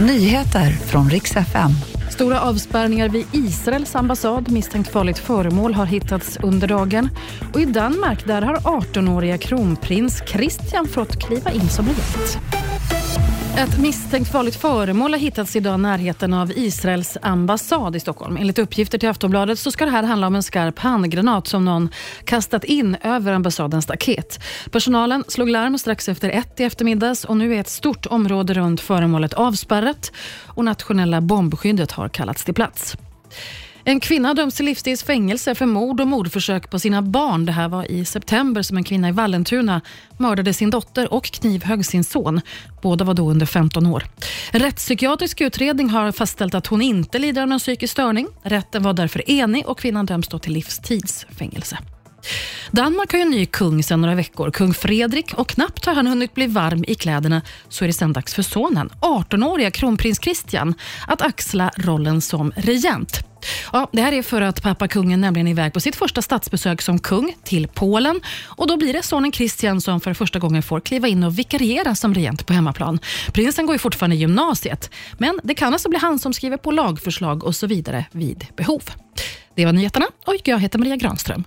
Nyheter från riks FM. Stora avspärrningar vid Israels ambassad. Misstänkt farligt föremål har hittats under dagen. Och I Danmark där har 18-åriga kronprins Christian fått kliva in som regent. Ett misstänkt farligt föremål har hittats idag i närheten av Israels ambassad i Stockholm. Enligt uppgifter till Aftonbladet så ska det här handla om en skarp handgranat som någon kastat in över ambassadens staket. Personalen slog larm strax efter ett i eftermiddags och nu är ett stort område runt föremålet avspärrat och nationella bombskyddet har kallats till plats. En kvinna döms till livstids fängelse för mord och mordförsök på sina barn. Det här var i september som en kvinna i Vallentuna mördade sin dotter och knivhögg sin son. Båda var då under 15 år. En rättspsykiatrisk utredning har fastställt att hon inte lider av någon psykisk störning. Rätten var därför enig och kvinnan döms då till livstidsfängelse. Danmark har ju en ny kung sedan några veckor, kung Fredrik, och knappt har han hunnit bli varm i kläderna så är det sedan dags för sonen, 18-åriga kronprins Christian, att axla rollen som regent. Ja, det här är för att pappa kungen nämligen är iväg på sitt första statsbesök som kung till Polen och då blir det sonen Christian som för första gången får kliva in och vikariera som regent på hemmaplan. Prinsen går ju fortfarande i gymnasiet, men det kan alltså bli han som skriver på lagförslag och så vidare vid behov. Det var nyheterna och jag heter Maria Granström.